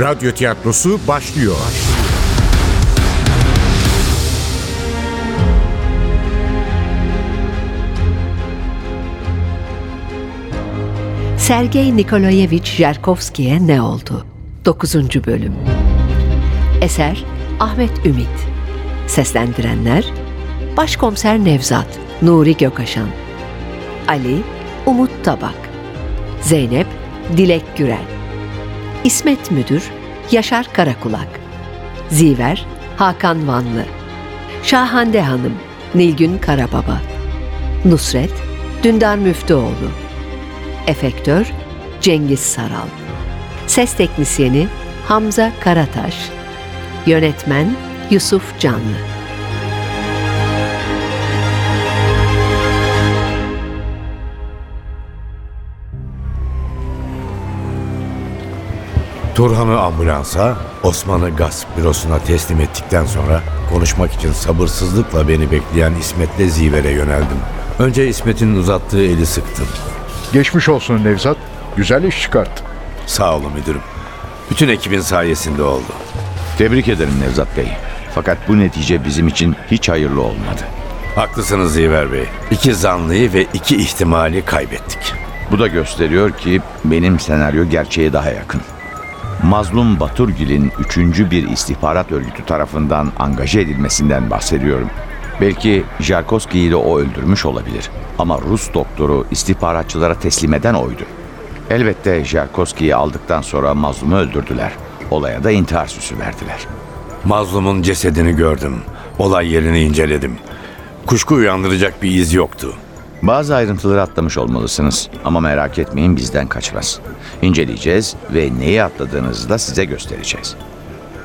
Radyo tiyatrosu başlıyor. Sergey Nikolayevich Jerkovski'ye ne oldu? 9. bölüm. Eser Ahmet Ümit. Seslendirenler Başkomiser Nevzat, Nuri Gökaşan. Ali Umut Tabak. Zeynep Dilek Gürel. İsmet Müdür Yaşar Karakulak. Ziver Hakan Vanlı. Şahande Hanım Nilgün Karababa. Nusret Dündar Müftüoğlu. Efektör Cengiz Saral. Ses teknisyeni Hamza Karataş. Yönetmen Yusuf Canlı. Turhan'ı ambulansa, Osman'ı gasp bürosuna teslim ettikten sonra konuşmak için sabırsızlıkla beni bekleyen İsmet'le Ziver'e yöneldim. Önce İsmet'in uzattığı eli sıktım. Geçmiş olsun Nevzat. Güzel iş çıkarttın. Sağ olun müdürüm. Bütün ekibin sayesinde oldu. Tebrik ederim Nevzat Bey. Fakat bu netice bizim için hiç hayırlı olmadı. Haklısınız Ziver Bey. İki zanlıyı ve iki ihtimali kaybettik. Bu da gösteriyor ki benim senaryo gerçeğe daha yakın. Mazlum Baturgil'in üçüncü bir istihbarat örgütü tarafından angaje edilmesinden bahsediyorum. Belki Jarkovski'yi de o öldürmüş olabilir. Ama Rus doktoru istihbaratçılara teslim eden oydu. Elbette Jarkovski'yi aldıktan sonra mazlumu öldürdüler. Olaya da intihar süsü verdiler. Mazlumun cesedini gördüm. Olay yerini inceledim. Kuşku uyandıracak bir iz yoktu. Bazı ayrıntıları atlamış olmalısınız ama merak etmeyin bizden kaçmaz. İnceleyeceğiz ve neyi atladığınızı da size göstereceğiz.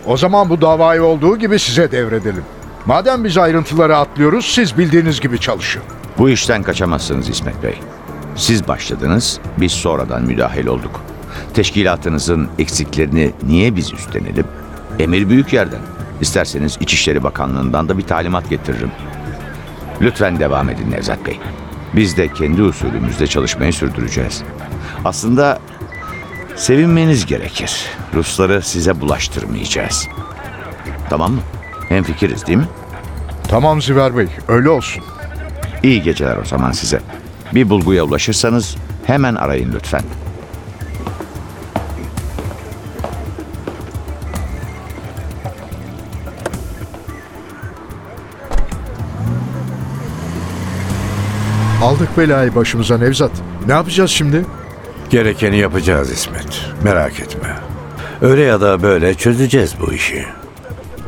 O zaman bu davayı olduğu gibi size devredelim. Madem biz ayrıntıları atlıyoruz, siz bildiğiniz gibi çalışın. Bu işten kaçamazsınız İsmet Bey. Siz başladınız, biz sonradan müdahil olduk. Teşkilatınızın eksiklerini niye biz üstlenelim? Emir büyük yerden. İsterseniz İçişleri Bakanlığı'ndan da bir talimat getiririm. Lütfen devam edin Nevzat Bey. Biz de kendi usulümüzde çalışmayı sürdüreceğiz. Aslında sevinmeniz gerekir. Rusları size bulaştırmayacağız. Tamam mı? Hemfikiriz değil mi? Tamam Ziver Bey, öyle olsun. İyi geceler o zaman size. Bir bulguya ulaşırsanız hemen arayın lütfen. Aldık belayı başımıza Nevzat. Ne yapacağız şimdi? Gerekeni yapacağız İsmet. Merak etme. Öyle ya da böyle çözeceğiz bu işi.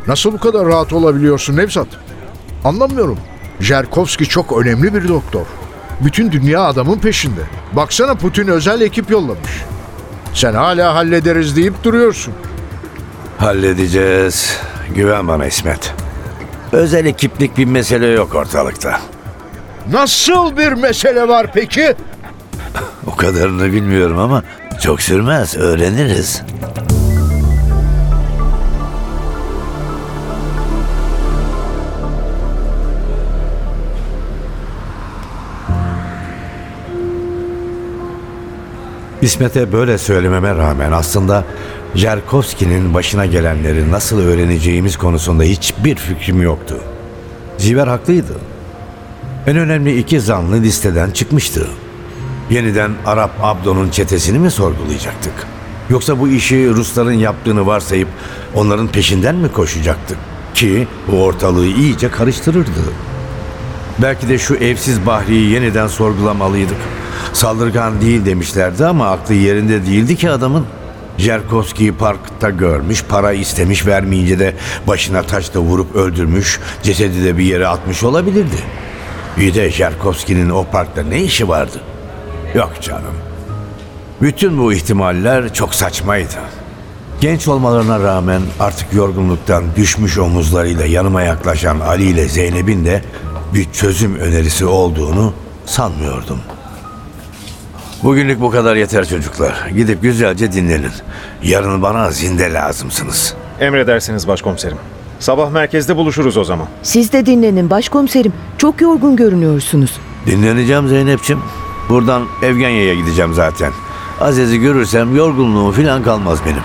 Nasıl bu kadar rahat olabiliyorsun Nevzat? Anlamıyorum. Jerkovski çok önemli bir doktor. Bütün dünya adamın peşinde. Baksana Putin özel ekip yollamış. Sen hala hallederiz deyip duruyorsun. Halledeceğiz. Güven bana İsmet. Özel ekiplik bir mesele yok ortalıkta. Nasıl bir mesele var peki? O kadarını bilmiyorum ama çok sürmez. Öğreniriz. İsmet'e böyle söylememe rağmen aslında Jerkovski'nin başına gelenleri nasıl öğreneceğimiz konusunda hiçbir fikrim yoktu. Ziver haklıydı. En önemli iki zanlı listeden çıkmıştı. Yeniden Arap Abdo'nun çetesini mi sorgulayacaktık? Yoksa bu işi Rusların yaptığını varsayıp onların peşinden mi koşacaktık? Ki bu ortalığı iyice karıştırırdı. Belki de şu evsiz Bahri'yi yeniden sorgulamalıydık. Saldırgan değil demişlerdi ama aklı yerinde değildi ki adamın. Jerkovski'yi parkta görmüş, para istemiş vermeyince de başına taşla vurup öldürmüş, cesedi de bir yere atmış olabilirdi. Bir de Jerkovski'nin o parkta ne işi vardı? Yok canım. Bütün bu ihtimaller çok saçmaydı. Genç olmalarına rağmen artık yorgunluktan düşmüş omuzlarıyla yanıma yaklaşan Ali ile Zeynep'in de bir çözüm önerisi olduğunu sanmıyordum. Bugünlük bu kadar yeter çocuklar. Gidip güzelce dinlenin. Yarın bana zinde lazımsınız. Emredersiniz başkomiserim. Sabah merkezde buluşuruz o zaman. Siz de dinlenin başkomiserim. Çok yorgun görünüyorsunuz. Dinleneceğim Zeynep'ciğim. Buradan Evgenya'ya gideceğim zaten. Aziz'i görürsem yorgunluğum falan kalmaz benim.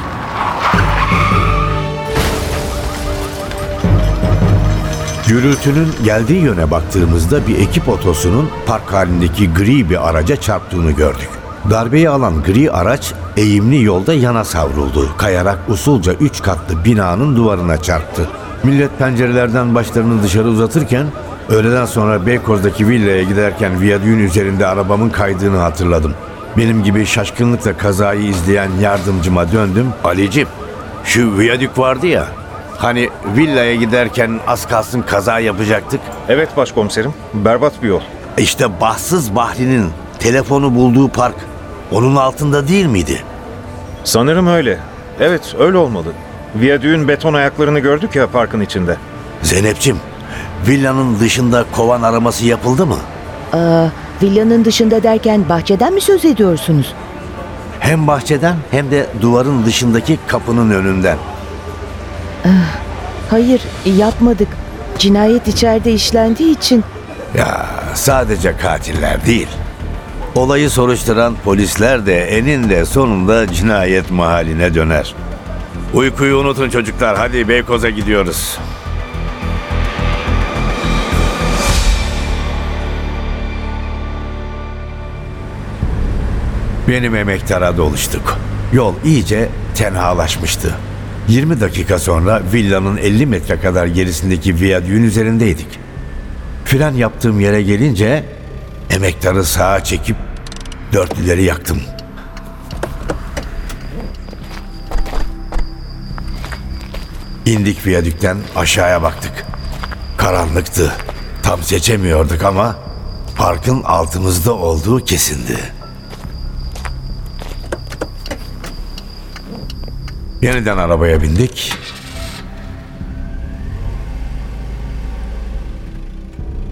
Gürültünün geldiği yöne baktığımızda bir ekip otosunun park halindeki gri bir araca çarptığını gördük. Darbeyi alan gri araç eğimli yolda yana savruldu. Kayarak usulca üç katlı binanın duvarına çarptı. Millet pencerelerden başlarını dışarı uzatırken öğleden sonra Beykoz'daki villaya giderken viyadüğün üzerinde arabamın kaydığını hatırladım. Benim gibi şaşkınlıkla kazayı izleyen yardımcıma döndüm. Alicim şu viyadük vardı ya hani villaya giderken az kalsın kaza yapacaktık. Evet başkomiserim. Berbat bir yol. İşte bahtsız Bahri'nin telefonu bulduğu park onun altında değil miydi? Sanırım öyle. Evet öyle olmalı. Viyadüğün beton ayaklarını gördük ya parkın içinde. Zeynep'ciğim villanın dışında kovan araması yapıldı mı? Aa, villanın dışında derken bahçeden mi söz ediyorsunuz? Hem bahçeden hem de duvarın dışındaki kapının önünden. Hayır, yapmadık. Cinayet içeride işlendiği için Ya sadece katiller değil. Olayı soruşturan polisler de eninde sonunda cinayet mahaline döner. Uykuyu unutun çocuklar. Hadi Beykoz'a gidiyoruz. Benim emektara doluştuk. Yol iyice tenhalaşmıştı. 20 dakika sonra villanın 50 metre kadar gerisindeki viyadüğün üzerindeydik. Fren yaptığım yere gelince emektarı sağa çekip dörtlüleri yaktım. İndik viyadükten aşağıya baktık. Karanlıktı. Tam seçemiyorduk ama parkın altımızda olduğu kesindi. Yeniden arabaya bindik.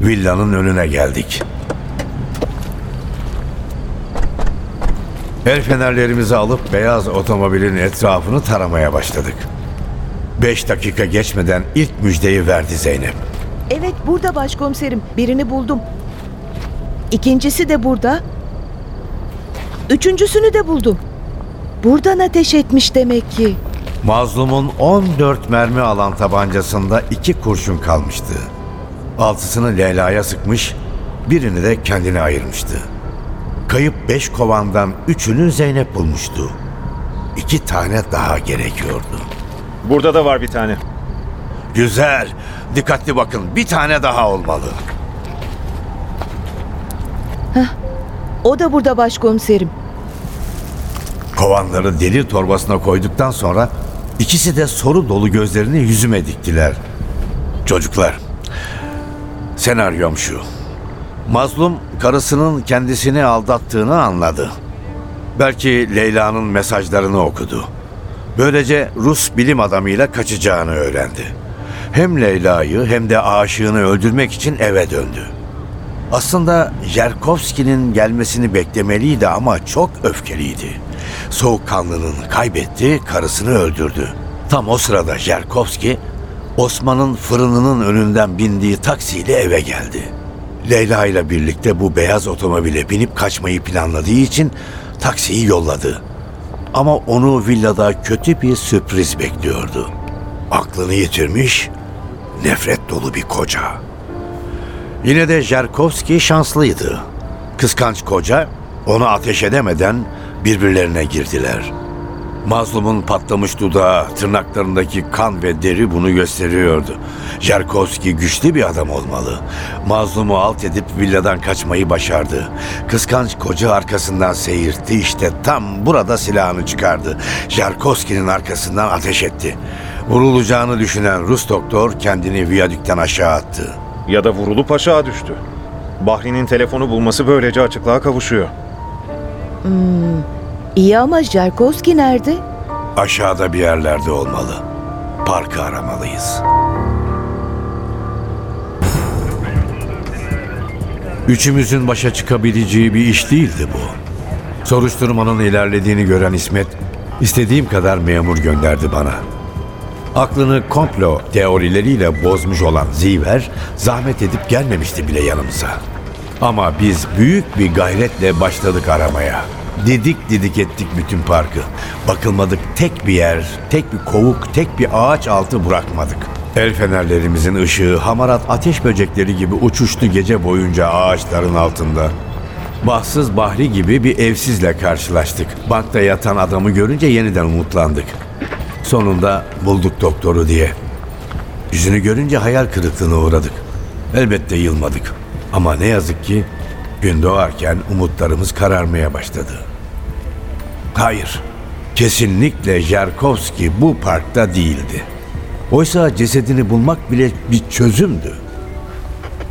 Villanın önüne geldik. El fenerlerimizi alıp beyaz otomobilin etrafını taramaya başladık. Beş dakika geçmeden ilk müjdeyi verdi Zeynep. Evet burada başkomiserim. Birini buldum. İkincisi de burada. Üçüncüsünü de buldum. Buradan ateş etmiş demek ki. Mazlumun 14 mermi alan tabancasında iki kurşun kalmıştı. Altısını Leyla'ya sıkmış, birini de kendine ayırmıştı. Kayıp beş kovandan üçünü Zeynep bulmuştu. İki tane daha gerekiyordu. Burada da var bir tane. Güzel, dikkatli bakın bir tane daha olmalı. O da burada başkomiserim. Kovanları deri torbasına koyduktan sonra ikisi de soru dolu gözlerini yüzüme diktiler. Çocuklar, senaryom şu. Mazlum karısının kendisini aldattığını anladı. Belki Leyla'nın mesajlarını okudu. Böylece Rus bilim adamıyla kaçacağını öğrendi. Hem Leyla'yı hem de aşığını öldürmek için eve döndü. Aslında Jerkovski'nin gelmesini beklemeliydi ama çok öfkeliydi. Soğukkanlılığını kaybetti, karısını öldürdü. Tam o sırada Jerkovski, Osman'ın fırınının önünden bindiği taksiyle eve geldi. Leyla ile birlikte bu beyaz otomobile binip kaçmayı planladığı için taksiyi yolladı. Ama onu villada kötü bir sürpriz bekliyordu. Aklını yitirmiş, nefret dolu bir koca. Yine de Jerkovski şanslıydı. Kıskanç koca onu ateş edemeden birbirlerine girdiler. Mazlumun patlamış dudağı, tırnaklarındaki kan ve deri bunu gösteriyordu. Jerkovski güçlü bir adam olmalı. Mazlumu alt edip villadan kaçmayı başardı. Kıskanç koca arkasından seyirtti. İşte tam burada silahını çıkardı. Jerkovski'nin arkasından ateş etti. Vurulacağını düşünen Rus doktor kendini viyadükten aşağı attı. Ya da vurulup aşağı düştü. Bahri'nin telefonu bulması böylece açıklığa kavuşuyor. İyi ama Jarkovski nerede? Aşağıda bir yerlerde olmalı. Parkı aramalıyız. Üçümüzün başa çıkabileceği bir iş değildi bu. Soruşturmanın ilerlediğini gören İsmet, istediğim kadar memur gönderdi bana. Aklını komplo teorileriyle bozmuş olan Ziver, zahmet edip gelmemişti bile yanımıza. Ama biz büyük bir gayretle başladık aramaya. Didik didik ettik bütün parkı. Bakılmadık tek bir yer, tek bir kovuk, tek bir ağaç altı bırakmadık. El fenerlerimizin ışığı hamarat ateş böcekleri gibi uçuştu gece boyunca ağaçların altında. Bahtsız Bahri gibi bir evsizle karşılaştık. Bankta yatan adamı görünce yeniden umutlandık. Sonunda bulduk doktoru diye. Yüzünü görünce hayal kırıklığına uğradık. Elbette yılmadık. Ama ne yazık ki gün doğarken umutlarımız kararmaya başladı. Hayır, kesinlikle Jarkovski bu parkta değildi. Oysa cesedini bulmak bile bir çözümdü.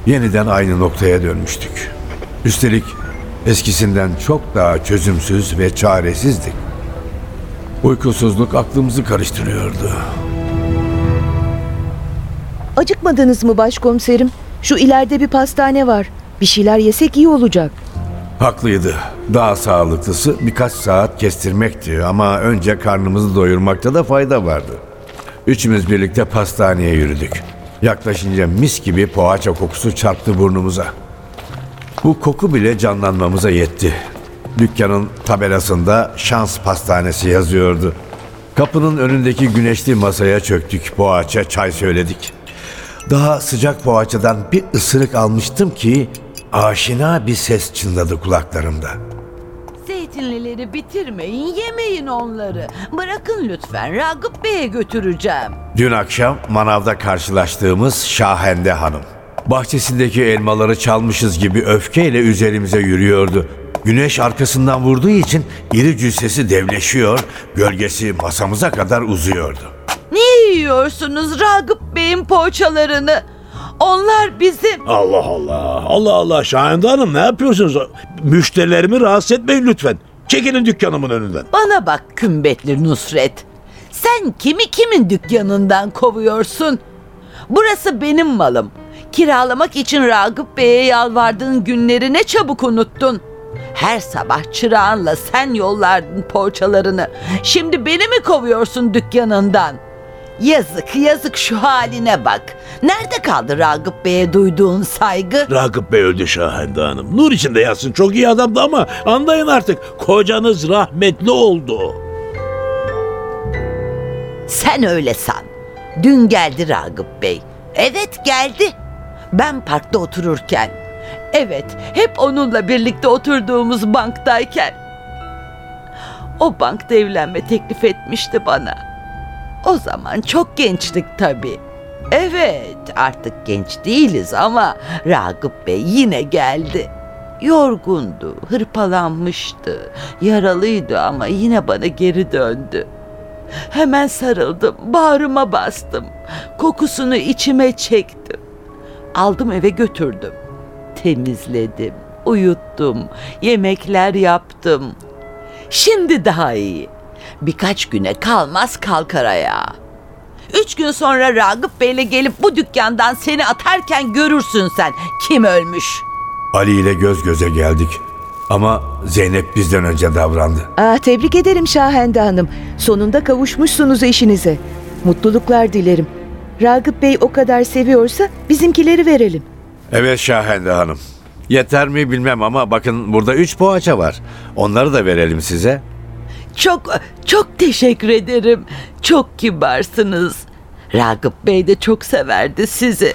Yeniden aynı noktaya dönmüştük. Üstelik eskisinden çok daha çözümsüz ve çaresizdik. Uykusuzluk aklımızı karıştırıyordu. Acıkmadınız mı başkomiserim? Şu ileride bir pastane var. Bir şeyler yesek iyi olacak. Haklıydı. Daha sağlıklısı birkaç saat kestirmekti ama önce karnımızı doyurmakta da fayda vardı. Üçümüz birlikte pastaneye yürüdük. Yaklaşınca mis gibi poğaça kokusu çarptı burnumuza. Bu koku bile canlanmamıza yetti. Dükkanın tabelasında şans pastanesi yazıyordu. Kapının önündeki güneşli masaya çöktük. Poğaça, çay söyledik. Daha sıcak poğaçadan bir ısırık almıştım ki aşina bir ses çınladı kulaklarımda. Zeytinlileri bitirmeyin, yemeyin onları. Bırakın lütfen, Ragıp Bey'e götüreceğim. Dün akşam manavda karşılaştığımız Şahende Hanım. Bahçesindeki elmaları çalmışız gibi öfkeyle üzerimize yürüyordu. Güneş arkasından vurduğu için iri cüssesi devleşiyor, gölgesi masamıza kadar uzuyordu. Niye yiyorsunuz Ragıp Bey'in poğaçalarını? Onlar bizim... Allah Allah. Allah Allah. Şahende Hanım ne yapıyorsunuz? Müşterilerimi rahatsız etmeyin lütfen. Çekilin dükkanımın önünden. Bana bak kümbetli Nusret. Sen kimi kimin dükkanından kovuyorsun? Burası benim malım. Kiralamak için Ragıp Bey'e yalvardığın günleri ne çabuk unuttun. Her sabah çırağınla sen yollardın poğaçalarını. Şimdi beni mi kovuyorsun dükkanından? Yazık yazık şu haline bak. Nerede kaldı Ragıp Bey'e duyduğun saygı? Ragıp Bey öldü Şahende Hanım. Nur içinde yatsın çok iyi adamdı ama anlayın artık kocanız rahmetli oldu. Sen öyle san. Dün geldi Ragıp Bey. Evet geldi. Ben parkta otururken. Evet, hep onunla birlikte oturduğumuz banktayken. O bankta evlenme teklif etmişti bana. O zaman çok gençtik tabii. Evet, artık genç değiliz ama Ragıp Bey yine geldi. Yorgundu, hırpalanmıştı, yaralıydı ama yine bana geri döndü. Hemen sarıldım, bağrıma bastım. Kokusunu içime çektim. Aldım eve götürdüm. Temizledim, uyuttum, yemekler yaptım. Şimdi daha iyi. Birkaç güne kalmaz kalkar ayağa. Üç gün sonra Ragıp Bey'le gelip bu dükkandan seni atarken görürsün sen kim ölmüş. Ali ile göz göze geldik. Ama Zeynep bizden önce davrandı. Aa, tebrik ederim Şahende Hanım. Sonunda kavuşmuşsunuz eşinize. Mutluluklar dilerim. Ragıp Bey o kadar seviyorsa bizimkileri verelim. Evet Şahende Hanım. Yeter mi bilmem ama bakın burada üç poğaça var. Onları da verelim size. Çok çok teşekkür ederim. Çok kibarsınız. Ragıp Bey de çok severdi sizi.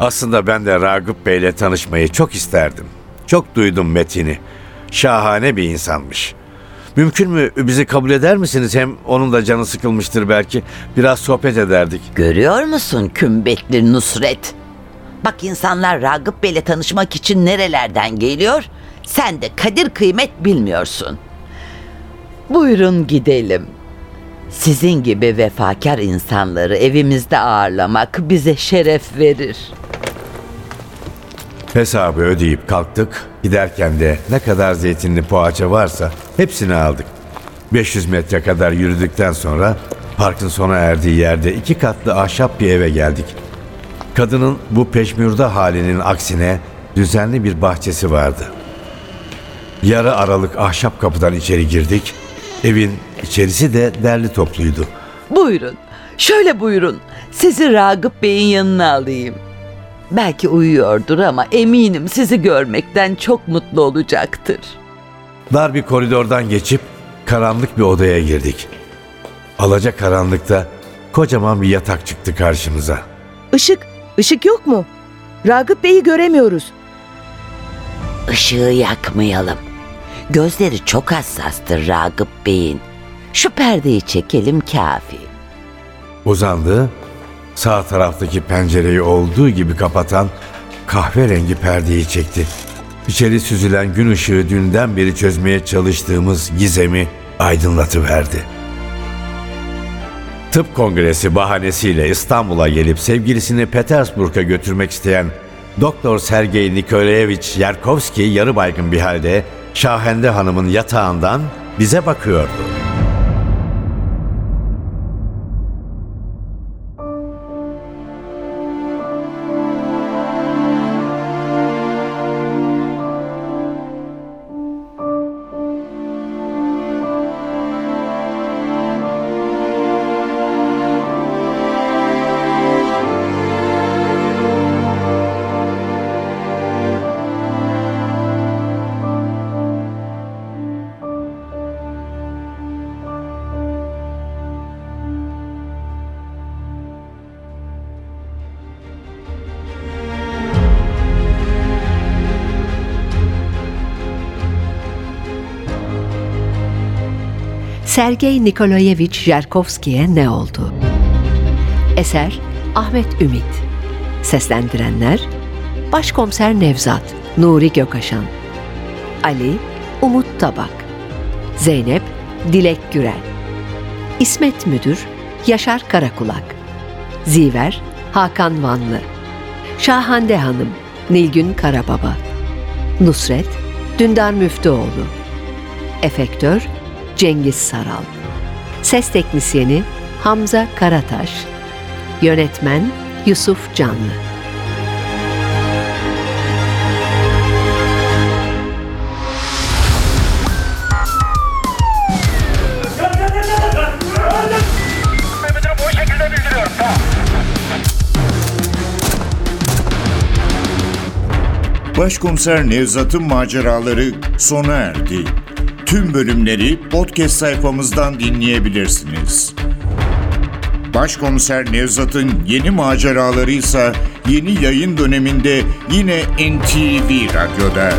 Aslında ben de Ragıp Bey'le tanışmayı çok isterdim. Çok duydum Metin'i. Şahane bir insanmış. Mümkün mü bizi kabul eder misiniz? Hem onun da canı sıkılmıştır belki. Biraz sohbet ederdik. Görüyor musun kümbetli Nusret? Bak insanlar Ragıp Bey'le tanışmak için nerelerden geliyor? Sen de kadir kıymet bilmiyorsun. Buyurun gidelim. Sizin gibi vefakar insanları evimizde ağırlamak bize şeref verir. Hesabı ödeyip kalktık. Giderken de ne kadar zeytinli poğaça varsa hepsini aldık. 500 metre kadar yürüdükten sonra parkın sona erdiği yerde iki katlı ahşap bir eve geldik. Kadının bu peşmürda halinin aksine düzenli bir bahçesi vardı. Yarı aralık ahşap kapıdan içeri girdik. Evin içerisi de derli topluydu. Buyurun, şöyle buyurun. Sizi Ragıp Bey'in yanına alayım. Belki uyuyordur ama eminim sizi görmekten çok mutlu olacaktır. Dar bir koridordan geçip karanlık bir odaya girdik. Alaca karanlıkta kocaman bir yatak çıktı karşımıza. Işık, ışık yok mu? Ragıp Bey'i göremiyoruz. Işığı yakmayalım. Gözleri çok hassastır Ragıp Bey'in. Şu perdeyi çekelim kafi. Uzandı. Sağ taraftaki pencereyi olduğu gibi kapatan kahverengi perdeyi çekti. İçeri süzülen gün ışığı dünden beri çözmeye çalıştığımız gizemi aydınlatıverdi. Tıp kongresi bahanesiyle İstanbul'a gelip sevgilisini Petersburg'a götürmek isteyen Doktor Sergey Nikolaevich Yarkovski yarı baygın bir halde Şahende Hanım'ın yatağından bize bakıyordu. Sergey Nikolaevich Jerkovski'ye ne oldu? Eser Ahmet Ümit. Seslendirenler Başkomiser Nevzat Nuri Gökaşan Ali Umut Tabak. Zeynep Dilek Gürel. İsmet Müdür Yaşar Karakulak. Ziver Hakan Vanlı. Şahande Hanım Nilgün Karababa. Nusret Dündar Müftüoğlu. Efektör Cengiz Saral. Ses Teknisyeni Hamza Karataş. Yönetmen Yusuf Canlı. Başkomiser Nevzat'ın maceraları sona erdi. Tüm bölümleri podcast sayfamızdan dinleyebilirsiniz. Başkomiser Nevzat'ın yeni maceraları ise yeni yayın döneminde yine NTV Radyo'da.